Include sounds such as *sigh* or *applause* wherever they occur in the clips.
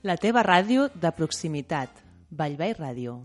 La teva ràdio de proximitat. Vallvei Ràdio.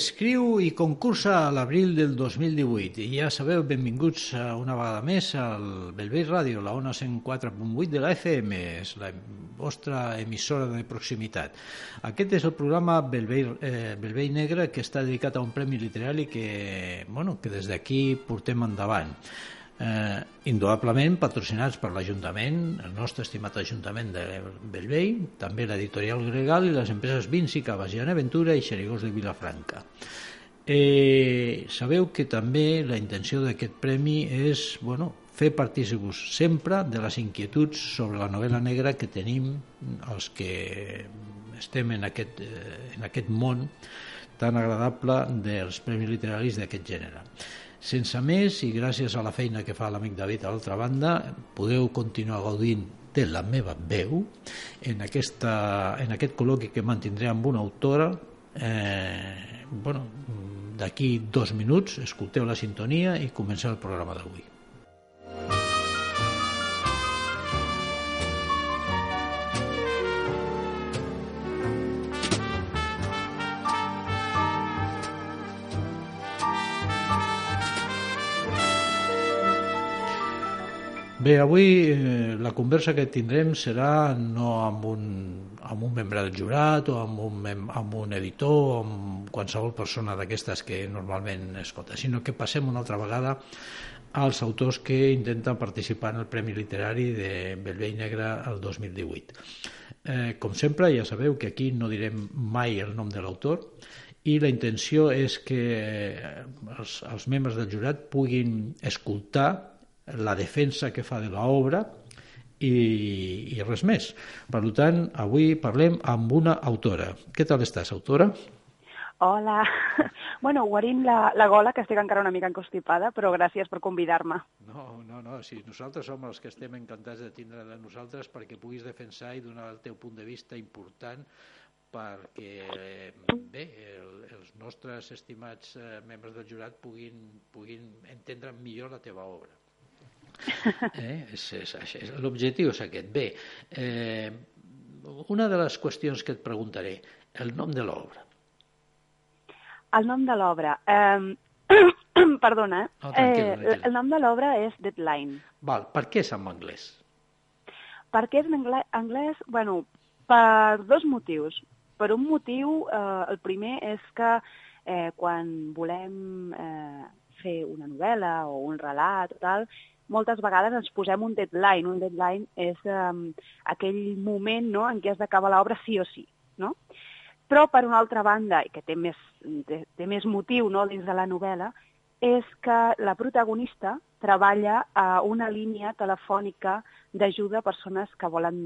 Escriu i concursa a l'abril del 2018 i ja sabeu, benvinguts una vegada més al Belvei Ràdio, la ona 104.8 de la FM, és la vostra emissora de proximitat. Aquest és el programa Belvei, eh, Belvei Negre que està dedicat a un premi literari que, bueno, que des d'aquí portem endavant eh, indudablement patrocinats per l'Ajuntament, el nostre estimat Ajuntament de Bellvei, també l'editorial Gregal i les empreses Vinci, Cabasiana Aventura i Xerigós de Vilafranca. Eh, sabeu que també la intenció d'aquest premi és bueno, fer partícips sempre de les inquietuds sobre la novel·la negra que tenim els que estem en aquest, eh, en aquest món tan agradable dels premis literaris d'aquest gènere. Sense més, i gràcies a la feina que fa l'amic David a l'altra banda, podeu continuar gaudint de la meva veu en, aquesta, en aquest col·loqui que mantindré amb una autora eh, bueno, d'aquí dos minuts escolteu la sintonia i comencem el programa d'avui. Bé, avui eh, la conversa que tindrem serà no amb un, amb un membre del jurat o amb un, amb un editor o amb qualsevol persona d'aquestes que normalment escolta, sinó que passem una altra vegada als autors que intenten participar en el Premi Literari de Bellvei Negre el 2018. Eh, com sempre, ja sabeu que aquí no direm mai el nom de l'autor i la intenció és que els, els membres del jurat puguin escoltar la defensa que fa de l'obra i, i res més. Per tant, avui parlem amb una autora. Què tal estàs, autora? Hola. *laughs* Bueno, guarint la, la gola, que estic encara una mica encostipada, però gràcies per convidar-me. No, no, no, sí, nosaltres som els que estem encantats de tindre de nosaltres perquè puguis defensar i donar el teu punt de vista important perquè, bé, el, els nostres estimats eh, membres del jurat puguin, puguin entendre millor la teva obra. Eh? És, és, és, L'objectiu és aquest. Bé, eh, una de les qüestions que et preguntaré, el nom de l'obra. El nom de l'obra. *coughs* Eh, perdona, No, eh, tranquil·la, tranquil·la. el nom de l'obra és Deadline. Val, per què és en anglès? Per què és en anglès? Bueno, per dos motius. Per un motiu, eh, el primer és que eh, quan volem eh, fer una novel·la o un relat o tal, moltes vegades ens posem un deadline. Un deadline és um, aquell moment no, en què has d'acabar l'obra sí o sí. No? Però, per una altra banda, i que té més, té, té més motiu no, dins de la novel·la, és que la protagonista treballa a una línia telefònica d'ajuda a persones que volen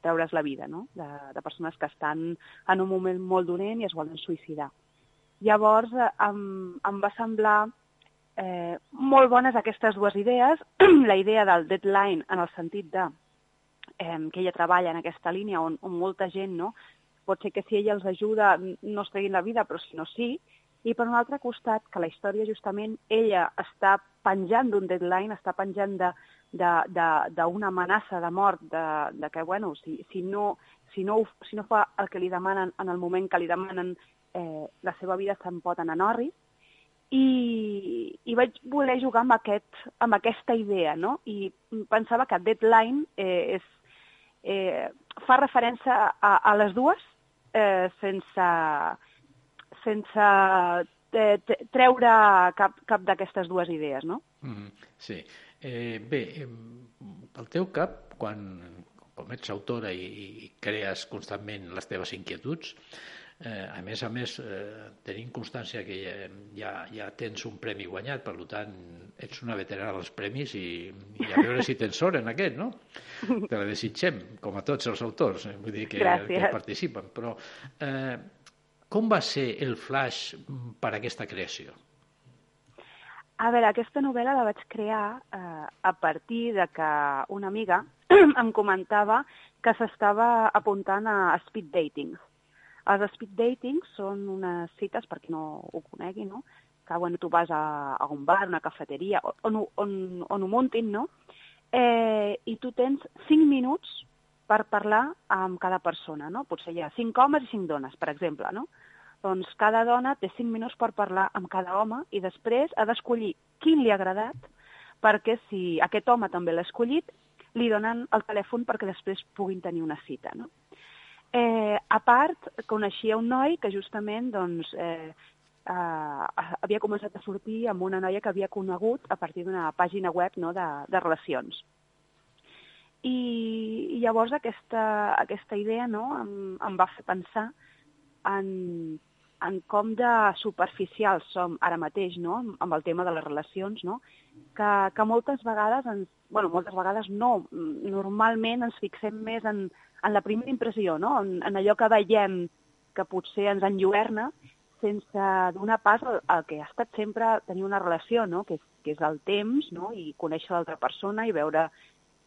treure's la vida, no? de, de persones que estan en un moment molt dolent i es volen suïcidar. Llavors, eh, em, em va semblar eh, molt bones aquestes dues idees. *clears throat* la idea del deadline en el sentit de eh, que ella treballa en aquesta línia on, on molta gent no, pot ser que si ella els ajuda no es treguin la vida, però si no sí, i per un altre costat que la història justament ella està penjant d'un deadline, està penjant d'una amenaça de mort, de, de que, bueno, si, si, no, si, no, si no fa el que li demanen en el moment que li demanen, eh, la seva vida se'n pot anar a Norris, i, i vaig voler jugar amb, aquest, amb aquesta idea, no? I pensava que Deadline eh, és, eh, fa referència a, a les dues eh, sense, sense eh, treure cap, cap d'aquestes dues idees, no? Mm -hmm. Sí. Eh, bé, pel teu cap, quan, com ets autora i, i crees constantment les teves inquietuds, eh, a més a més, eh, tenint constància que ja, ja, ja tens un premi guanyat, per tant, ets una veterana dels premis i, i a veure si tens sort en aquest, no? Te la desitgem, com a tots els autors, eh? vull dir que, que participen, però eh, com va ser el flash per a aquesta creació? A veure, aquesta novel·la la vaig crear eh, a partir de que una amiga *clears throat* em comentava que s'estava apuntant a speed datings. Els speed datings són unes cites, per qui no ho conegui, no? que bueno, tu vas a, a un bar, una cafeteria, on, on, on ho muntin, no? Eh, i tu tens 5 minuts per parlar amb cada persona, no? Potser hi ha 5 homes i 5 dones, per exemple, no? Doncs cada dona té 5 minuts per parlar amb cada home i després ha d'escollir quin li ha agradat perquè si aquest home també l'ha escollit, li donen el telèfon perquè després puguin tenir una cita. No? Eh, a part, coneixia un noi que justament doncs, eh, eh, havia començat a sortir amb una noia que havia conegut a partir d'una pàgina web no, de, de relacions. I, i llavors aquesta, aquesta idea no, em, em va fer pensar en en com de superficials som ara mateix, no?, amb el tema de les relacions, no?, que, que moltes vegades, ens, bueno, moltes vegades no, normalment ens fixem més en, en la primera impressió, no?, en, en allò que veiem que potser ens enlluerna, sense donar pas al, al que ha estat sempre tenir una relació, no?, que que és el temps, no?, i conèixer l'altra persona i veure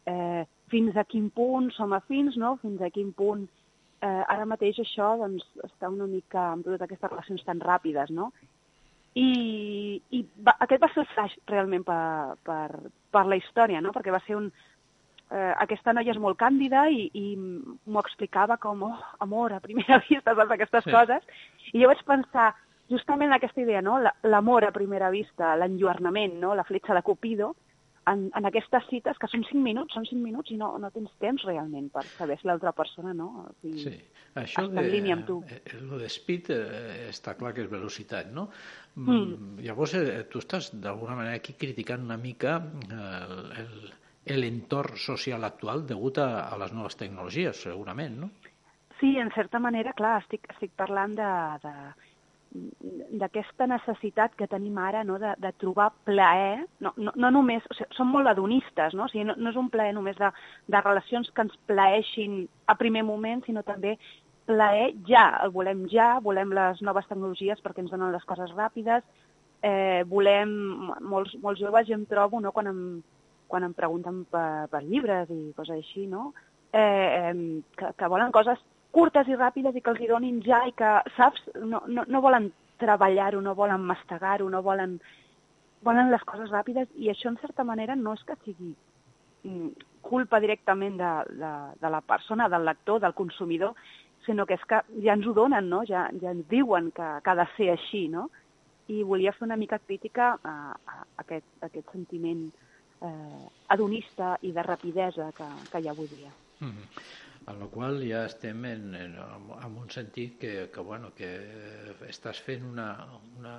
eh, fins a quin punt som afins, no?, fins a quin punt eh, ara mateix això doncs, està una mica amb totes aquestes relacions tan ràpides, no? I, i va, aquest va ser el flash realment per, per, per la història, no? Perquè va ser un... Eh, aquesta noia és molt càndida i, i m'ho explicava com, oh, amor, a primera *laughs* vista, saps, aquestes sí. coses. I jo vaig pensar, justament aquesta idea, no? L'amor a primera vista, l'enlluernament, no? La fletxa de Cupido, en, en aquestes cites, que són cinc minuts, són cinc minuts i no, no tens temps realment per saber si l'altra persona no, si sí. Això està de, en línia amb tu. Eh, lo de speed eh, està clar que és velocitat, no? Mm. mm. Llavors, eh, tu estàs d'alguna manera aquí criticant una mica eh, l'entorn social actual degut a, a les noves tecnologies, segurament, no? Sí, en certa manera, clar, estic, estic parlant de, de, d'aquesta necessitat que tenim ara no, de, de trobar plaer, no, no, no només, o sigui, som molt adonistes, no? O sigui, no, no és un plaer només de, de relacions que ens plaeixin a primer moment, sinó també plaer ja, el volem ja, volem les noves tecnologies perquè ens donen les coses ràpides, eh, volem, molts, molts joves jo em trobo, no?, quan em, quan em pregunten per, per llibres i coses així, no?, eh, que, que volen coses curtes i ràpides i que els hi donin ja i que, saps, no, no, no volen treballar-ho, no volen mastegar-ho, no volen... volen les coses ràpides i això, en certa manera, no és que sigui mm, culpa directament de, de, de la persona, del lector, del consumidor, sinó que és que ja ens ho donen, no? ja, ja ens diuen que, que ha de ser així, no? I volia fer una mica crítica a, a aquest, a aquest sentiment eh, adonista i de rapidesa que, que hi ha avui dia. Mm -hmm en la qual ja estem en, en, en un sentit que, que, bueno, que estàs fent una, una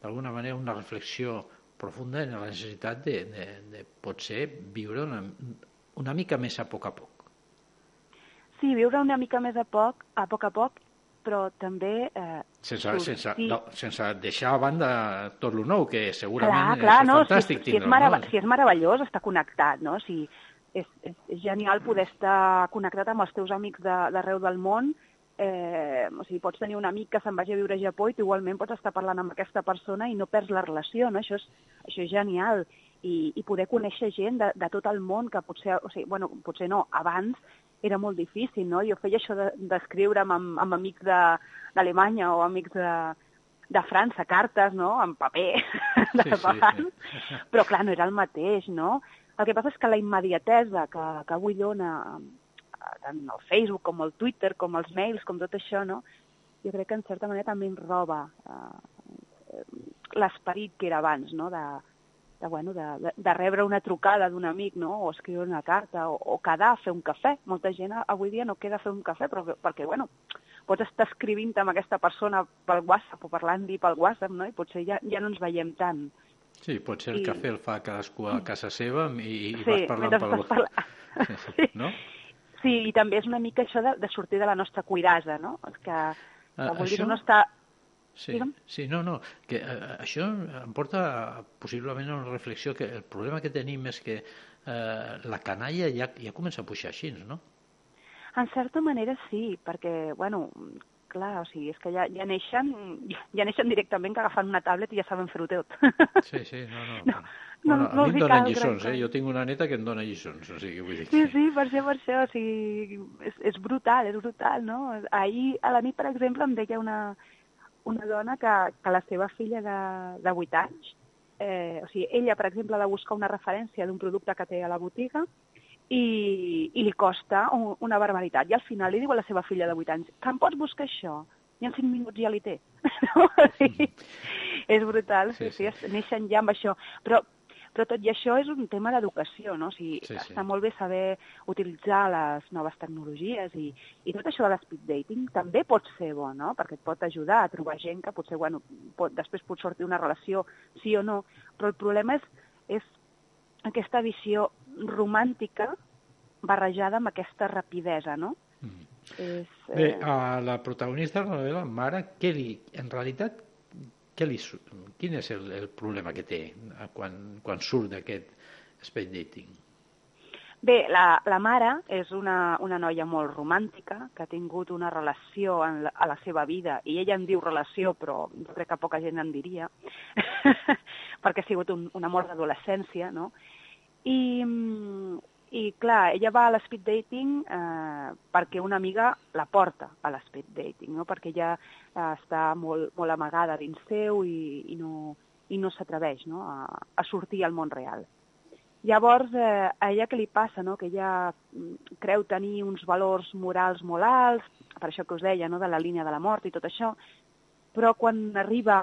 d'alguna manera una reflexió profunda en la necessitat de, de, de potser viure una, una mica més a poc a poc. Sí, viure una mica més a poc, a poc a poc però també... Eh, sense, sense, no, sense deixar a banda tot lo nou, que segurament clar, clar, és no, fantàstic si, si, és no? si és meravellós estar connectat, no? Si, és, és, és genial poder estar connectat amb els teus amics d'arreu de, del món, eh, o sigui, pots tenir un amic que se'n vagi a viure a Japó i tu igualment pots estar parlant amb aquesta persona i no perds la relació, no? Això és, això és genial. I, i poder conèixer gent de, de tot el món que potser, o sigui, bueno, potser no, abans era molt difícil, no? Jo feia això d'escriure'm de, amb, amb amics d'Alemanya o amics de, de França, cartes, no?, en paper, *laughs* de sí, sí, sí. però clar, no era el mateix, no? El que passa és que la immediatesa que, que avui dona eh, tant el Facebook com el Twitter, com els mails, com tot això, no? jo crec que en certa manera també ens roba eh, l'esperit que era abans, no? de, de, bueno, de, de, rebre una trucada d'un amic, no? o escriure una carta, o, o quedar a fer un cafè. Molta gent avui dia no queda a fer un cafè, però perquè, bueno, pots estar escrivint amb aquesta persona pel WhatsApp o parlant-hi pel WhatsApp, no? i potser ja, ja no ens veiem tant. Sí, potser el I... cafè el fa cadascú a casa seva i, i sí, vas parlant pel... Parla... *laughs* Sí. No? Sí, i també és una mica això de, de sortir de la nostra cuirasa, no? Que, que vol això... no està... Sí, sí, no, no, que uh, això em porta possiblement a una reflexió que el problema que tenim és que uh, la canalla ja, ja comença a pujar així, no? En certa manera sí, perquè, bueno, clar, o sigui, és que ja, ja neixen ja neixen directament que agafant una tablet i ja saben fer-ho tot. Sí, sí, no, no. no. No, bueno, no, a mi em donen lliçons, eh? Jo tinc una neta que em dona lliçons, o sigui, vull dir... Sí, sí, per això, per això, o sigui, és, és brutal, és brutal, no? Ahir a la nit, per exemple, em deia una, una dona que, que la seva filla de, de 8 anys, eh, o sigui, ella, per exemple, ha de buscar una referència d'un producte que té a la botiga i, i li costa un, una barbaritat. I al final li diu a la seva filla de 8 anys, que em pots buscar això? I en 5 minuts ja li té. *laughs* no? sí. És brutal, sí, sí, sí. neixen ja amb això. Però, però tot i això és un tema d'educació, no? O sigui, sí, sí. està molt bé saber utilitzar les noves tecnologies i, i tot això de l'espeed dating també pot ser bo, no? Perquè et pot ajudar a trobar gent que potser, bueno, pot, després pot sortir una relació sí o no, però el problema és, és aquesta visió romàntica barrejada amb aquesta rapidesa, no? Mm. És, eh... Bé, a la protagonista de la novel·la, Mara, què li, en realitat, què li, quin és el, el problema que té quan, quan surt d'aquest speed dating? Bé, la, la mare és una, una noia molt romàntica, que ha tingut una relació en la, a la seva vida, i ella en diu relació, però jo crec que poca gent en diria, *laughs* perquè ha sigut un, un amor d'adolescència, no? I, i clar, ella va a l'espeed dating eh, perquè una amiga la porta a l'espeed dating, no? perquè ella eh, està molt, molt amagada dins seu i, i no, i no s'atreveix no? a, a sortir al món real. Llavors, eh, a ella què li passa? No? Que ella mm, creu tenir uns valors morals molt alts, per això que us deia, no? de la línia de la mort i tot això, però quan arriba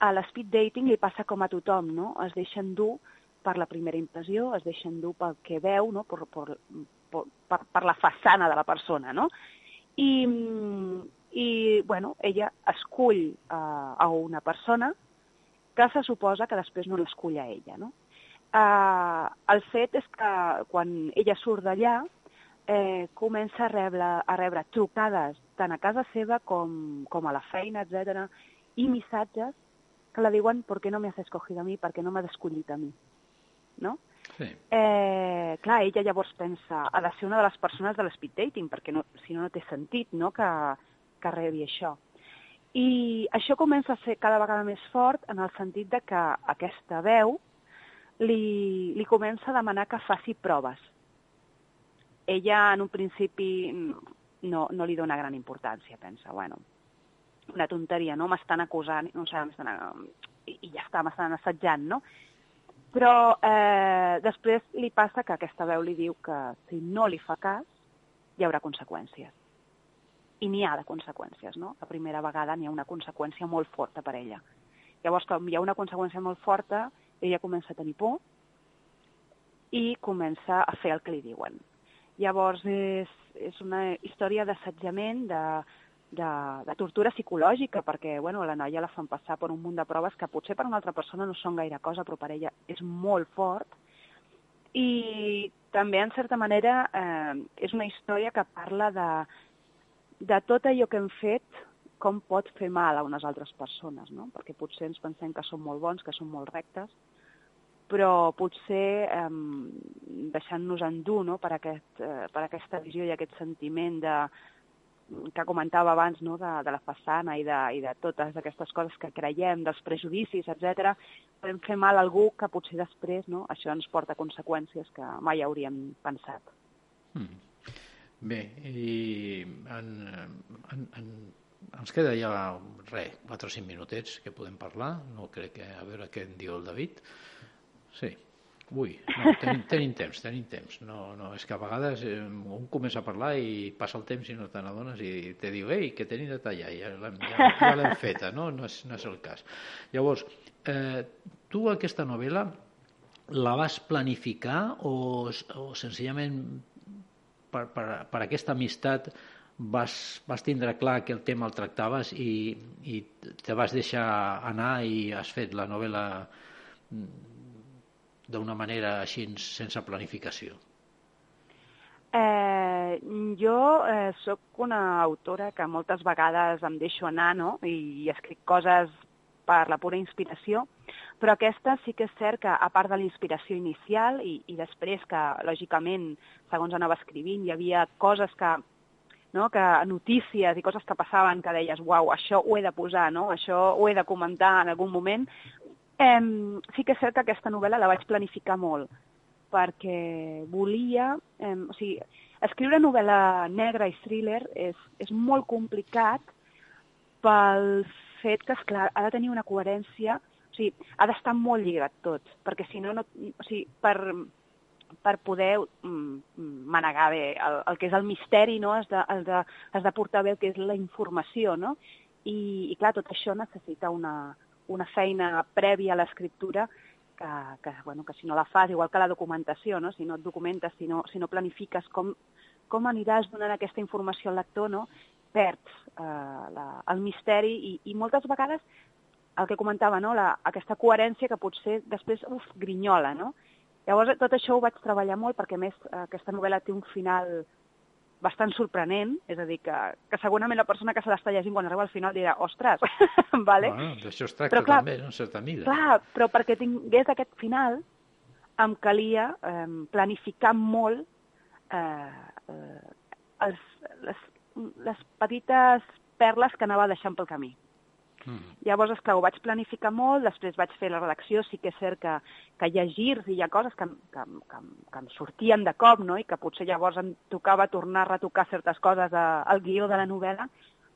a l'espeed dating li passa com a tothom, no? es deixen dur per la primera impressió, es deixen dur pel que veu, no? per, per, per, per la façana de la persona, no? I, i bueno, ella escull uh, a una persona que se suposa que després no l'escull a ella, no? Uh, el fet és que quan ella surt d'allà eh, comença a rebre, a rebre trucades tant a casa seva com, com a la feina, etc i missatges que la diuen «¿Por qué no me has escogido a mi? Per què no m'has escollit a mi?» No? Sí. Eh, clar, ella llavors pensa, ha de ser una de les persones de l'espeed dating, perquè no, si no, no té sentit no? que, que rebi això. I això comença a ser cada vegada més fort en el sentit de que aquesta veu li, li comença a demanar que faci proves. Ella, en un principi, no, no li dona gran importància, pensa, bueno, una tonteria, no? M'estan acusant, no sé, i, i ja està, m'estan assetjant, no? Però eh, després li passa que aquesta veu li diu que si no li fa cas, hi haurà conseqüències. I n'hi ha de conseqüències, no? La primera vegada n'hi ha una conseqüència molt forta per ella. Llavors, quan hi ha una conseqüència molt forta, ella comença a tenir por i comença a fer el que li diuen. Llavors, és, és una història d'assetjament, de, de, de tortura psicològica, perquè bueno, la noia la fan passar per un munt de proves que potser per una altra persona no són gaire cosa, però per ella és molt fort. I també, en certa manera, eh, és una història que parla de, de tot allò que hem fet, com pot fer mal a unes altres persones, no? Perquè potser ens pensem que som molt bons, que som molt rectes, però potser eh, deixant-nos endur no? per, aquest, eh, per aquesta visió i aquest sentiment de, que comentava abans no? de, de la façana i de, i de totes aquestes coses que creiem, dels prejudicis, etc, podem fer mal a algú que potser després no? això ens porta conseqüències que mai hauríem pensat. Mm. Bé, i en, en, en, ens queda ja, res, 4 o 5 minutets que podem parlar, no crec que, a veure què en diu el David. Sí. Ui, no, tenim, tenim temps, tenim temps. No, no, és que a vegades eh, un comença a parlar i passa el temps i no te n'adones i te diu, ei, que tenim de tallar, ja l'hem ja, ja *laughs* feta, no? No és, no és el cas. Llavors, eh, tu aquesta novel·la la vas planificar o, o senzillament per, per, per aquesta amistat vas, vas tindre clar que el tema el tractaves i, i te vas deixar anar i has fet la novel·la d'una manera així sense planificació? Eh, jo eh, sóc una autora que moltes vegades em deixo anar no? I, i escric coses per la pura inspiració, però aquesta sí que és cert que, a part de la inspiració inicial i, i després que, lògicament, segons anava escrivint, hi havia coses que, no, que notícies i coses que passaven que deies, uau, això ho he de posar, no? això ho he de comentar en algun moment, Eh, sí que és cert que aquesta novel·la la vaig planificar molt, perquè volia... Eh, o sigui, escriure novel·la negra i thriller és, és molt complicat pel fet que, esclar, ha de tenir una coherència, o sigui, ha d'estar molt lligat tot, perquè si no, no o sigui, per, per poder mm, manegar bé el, el que és el misteri, no? has, de, has, de, has de portar bé el que és la informació, no? I, i clar, tot això necessita una, una feina prèvia a l'escriptura que, que, bueno, que si no la fas, igual que la documentació, no? si no et documentes, si no, si no planifiques com, com aniràs donant aquesta informació al lector, no? perds eh, la, el misteri i, i moltes vegades el que comentava, no? la, aquesta coherència que potser després uf, grinyola. No? Llavors, tot això ho vaig treballar molt perquè, més, aquesta novel·la té un final bastant sorprenent, és a dir, que, que segurament la persona que se l'està llegint quan arriba al final dirà, ostres, *laughs* vale? Bueno, d'això es tracta però, clar, també, en certa mida. Clar, però perquè tingués aquest final em calia eh, planificar molt eh, eh, els, les, les petites perles que anava deixant pel camí. Mm. Llavors, esclar, ho vaig planificar molt, després vaig fer la redacció, sí que és cert que, que hi ha girs i hi ha coses que, que, que, que em sortien de cop, no? i que potser llavors em tocava tornar a retocar certes coses a, al guió de la novel·la,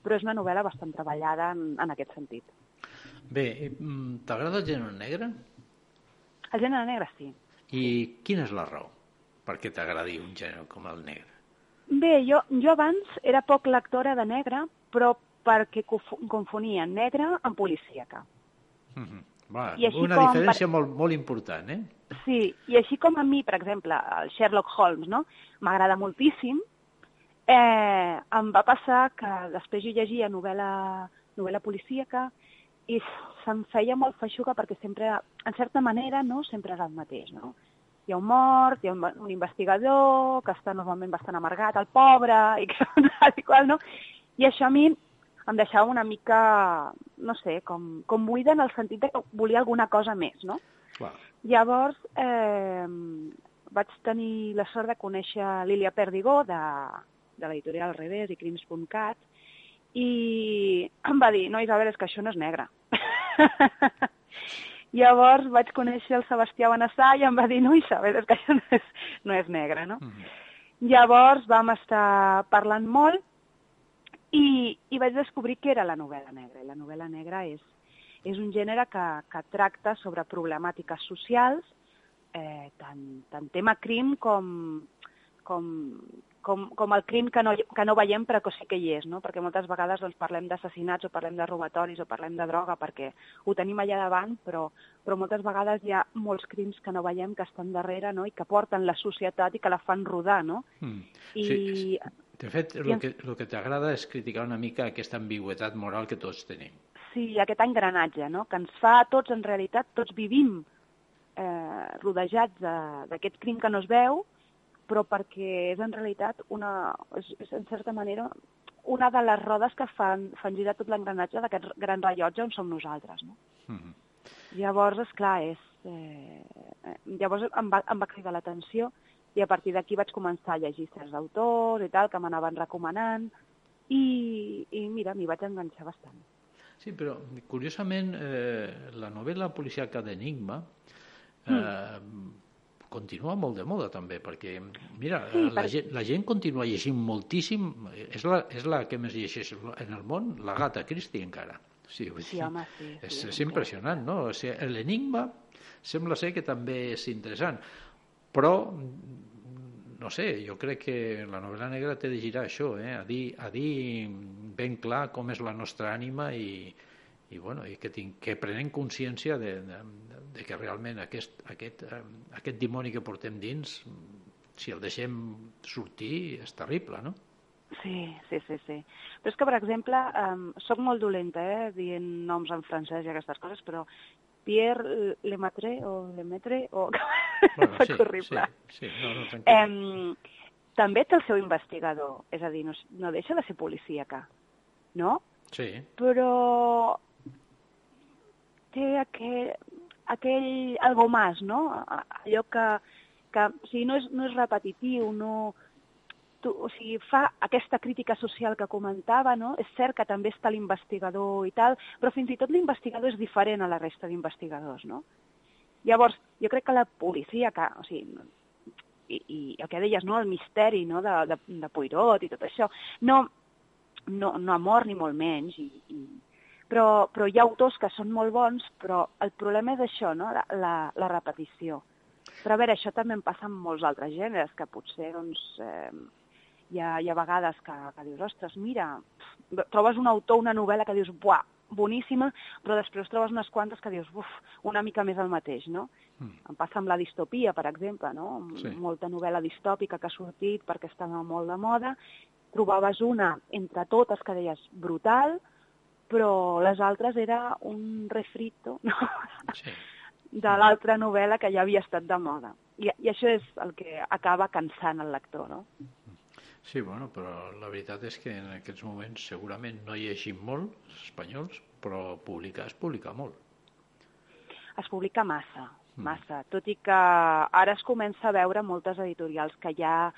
però és una novel·la bastant treballada en, en aquest sentit. Bé, mm, t'agrada el gènere negre? El gènere negre, sí. I quina és la raó perquè t'agradi un gènere com el negre? Bé, jo, jo abans era poc lectora de negre, però perquè confonien negre amb policíaca. Mm -hmm. Va, I així una com, diferència per... molt, molt important, eh? Sí, i així com a mi, per exemple, el Sherlock Holmes, no? M'agrada moltíssim, eh, em va passar que després jo llegia novel·la, novel·la policíaca i se'm feia molt feixuga perquè sempre, en certa manera, no, sempre era el mateix, no? Hi ha un mort, hi ha un, un investigador que està normalment bastant amargat, el pobre, i que *laughs* tal i qual, no? I això a mi em deixava una mica, no sé, com, com buida en el sentit que volia alguna cosa més, no? Clar. Llavors, eh, vaig tenir la sort de conèixer Lília Perdigó, de, de l'editorial Revés i Crims.cat, i em va dir, no, Isabel, és que això no és negre. *laughs* Llavors vaig conèixer el Sebastià Benassà i em va dir, no, Isabel, és que això no és, no és negre, no? Mm -hmm. Llavors vam estar parlant molt i, i vaig descobrir que era la novel·la negra. I la novel·la negra és, és un gènere que, que tracta sobre problemàtiques socials, eh, tant, tant tema crim com, com, com, com el crim que no, que no veiem però que sí que hi és, no? perquè moltes vegades doncs, parlem d'assassinats o parlem de robatoris o parlem de droga perquè ho tenim allà davant, però, però moltes vegades hi ha molts crims que no veiem que estan darrere no? i que porten la societat i que la fan rodar. No? Mm. I, sí, de fet, el que, el que t'agrada és criticar una mica aquesta ambigüetat moral que tots tenim. Sí, aquest engranatge, no? que ens fa a tots, en realitat, tots vivim eh, rodejats d'aquest crim que no es veu, però perquè és en realitat una, és, és en certa manera una de les rodes que fan, fan girar tot l'engranatge d'aquest gran rellotge on som nosaltres. No? Mm -hmm. Llavors, és clar, és, eh, llavors em va, em va cridar l'atenció i a partir d'aquí vaig començar a llegir certs autors i tal, que m'anaven recomanant, i, i mira, m'hi vaig enganxar bastant. Sí, però curiosament eh, la novel·la policíaca d'Enigma eh, mm. continua molt de moda també, perquè mira, sí, la, per... gent, la gent continua llegint moltíssim, és la, és la que més llegeix en el món, la gata Christie encara. Sí, vull sí, dir, home, sí. És, sí, és impressionant, no? O sigui, L'enigma sembla ser que també és interessant, però no sé, jo crec que la novel·la negra té de girar això, eh? a, dir, a dir ben clar com és la nostra ànima i, i, bueno, i que, tinc, que prenem consciència de, de, de que realment aquest, aquest, eh, aquest dimoni que portem dins, si el deixem sortir, és terrible, no? Sí, sí, sí, sí. Però és que, per exemple, um, soc molt dolenta, eh, dient noms en francès i aquestes coses, però Pierre Lemaitre o Lemaitre o... *laughs* Bueno, sí, horrible. Sí, sí, no, no, um, també té el seu investigador, és a dir, no, no deixa de ser policíaca, no? Sí. Però té aquell, aquell algo más, no? Allò que, que o sigui, no és, no és repetitiu, no, tu, o sigui, fa aquesta crítica social que comentava, no? És cert que també està l'investigador i tal, però fins i tot l'investigador és diferent a la resta d'investigadors, no? Llavors, jo crec que la policia, que, o sigui, i, i el que deies, no?, el misteri no? de, de, de Poirot i tot això, no, no, no ha mort ni molt menys, i, i, però, però hi ha autors que són molt bons, però el problema és això, no? la, la, la repetició. Però a veure, això també em passa amb molts altres gèneres, que potser doncs, eh, hi ha, hi ha vegades que, que dius, ostres, mira, trobes un autor, una novel·la que dius, buah, boníssima, però després trobes unes quantes que dius, uf, una mica més el mateix, no? Mm. Em passa amb la distopia, per exemple, no? Sí. Molta novel·la distòpica que ha sortit perquè estava molt de moda, trobaves una entre totes que deies brutal, però les altres era un refrito, no? Sí. de l'altra novel·la que ja havia estat de moda. I, I això és el que acaba cansant el lector, no? Sí, bueno, però la veritat és que en aquests moments segurament no llegim molt, els espanyols, però publicar es publica molt. Es publica massa, mm. massa, mm. tot i que ara es comença a veure moltes editorials que ja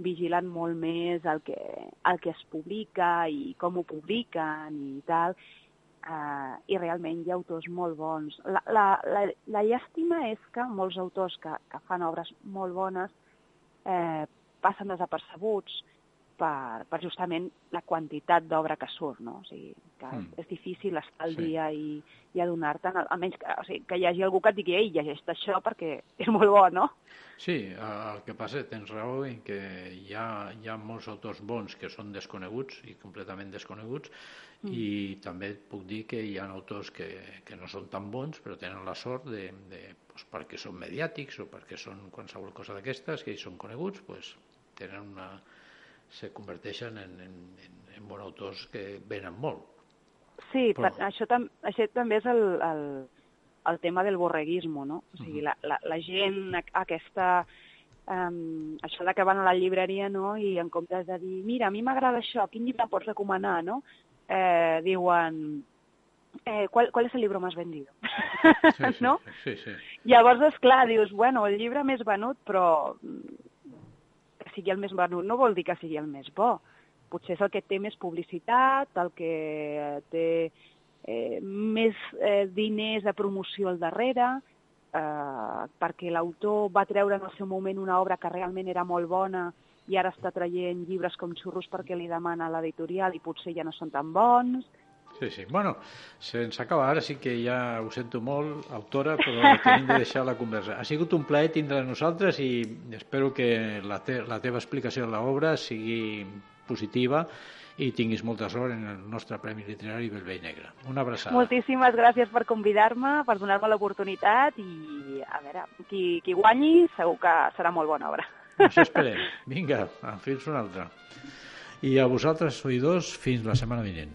vigilen molt més el que, el que es publica i com ho publiquen i tal, uh, i realment hi ha autors molt bons. La, la, la, la llàstima és que molts autors que, que fan obres molt bones eh, passen desapercebuts per, per justament la quantitat d'obra que surt, no? O sigui, que mm. és difícil estar al sí. dia i, i adonar-te'n, almenys que, o sigui, que hi hagi algú que et digui, ei, llegeix això perquè *laughs* és molt bo, no? Sí, el que passa, tens raó en que hi ha, hi ha molts autors bons que són desconeguts i completament desconeguts mm. i també et puc dir que hi ha autors que, que no són tan bons però tenen la sort de, de pues, perquè són mediàtics o perquè són qualsevol cosa d'aquestes que ells són coneguts, pues, tenen una, se converteixen en, en, en, en bons autors que venen molt. Sí, Però... per, això, tam, això també és el, el, el tema del borreguisme, no? O sigui, uh -huh. la, la, la gent aquesta... Um, això de que van a la llibreria no? i en comptes de dir, mira, a mi m'agrada això, quin llibre pots recomanar, no? Eh, diuen, eh, ¿cuál, ¿cuál es el libro más vendido? Sí, sí, *laughs* no? Sí, sí. Llavors, és clar, dius, bueno, el llibre més venut, però sigui el més venut no vol dir que sigui el més bo. Potser és el que té més publicitat, el que té eh, més eh, diners de promoció al darrere, eh, perquè l'autor va treure en el seu moment una obra que realment era molt bona i ara està traient llibres com xurros perquè li demana l'editorial i potser ja no són tan bons. Sí, sí. Bueno, se'ns acaba. Ara sí que ja ho sento molt, autora, però *laughs* tenim de deixar la conversa. Ha sigut un plaer tindre nosaltres i espero que la, te la teva explicació de l'obra sigui positiva i tinguis molta sort en el nostre Premi Literari Belvell Negre. Una abraçada. Moltíssimes gràcies per convidar-me, per donar-me l'oportunitat i, a veure, qui, qui guanyi segur que serà molt bona obra. Això esperem. Vinga, fins una altra. I a vosaltres, oïdors, fins la setmana vinent.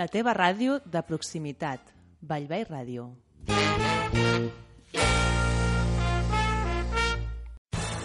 La teva ràdio de proximitat. Vallvei Ràdio.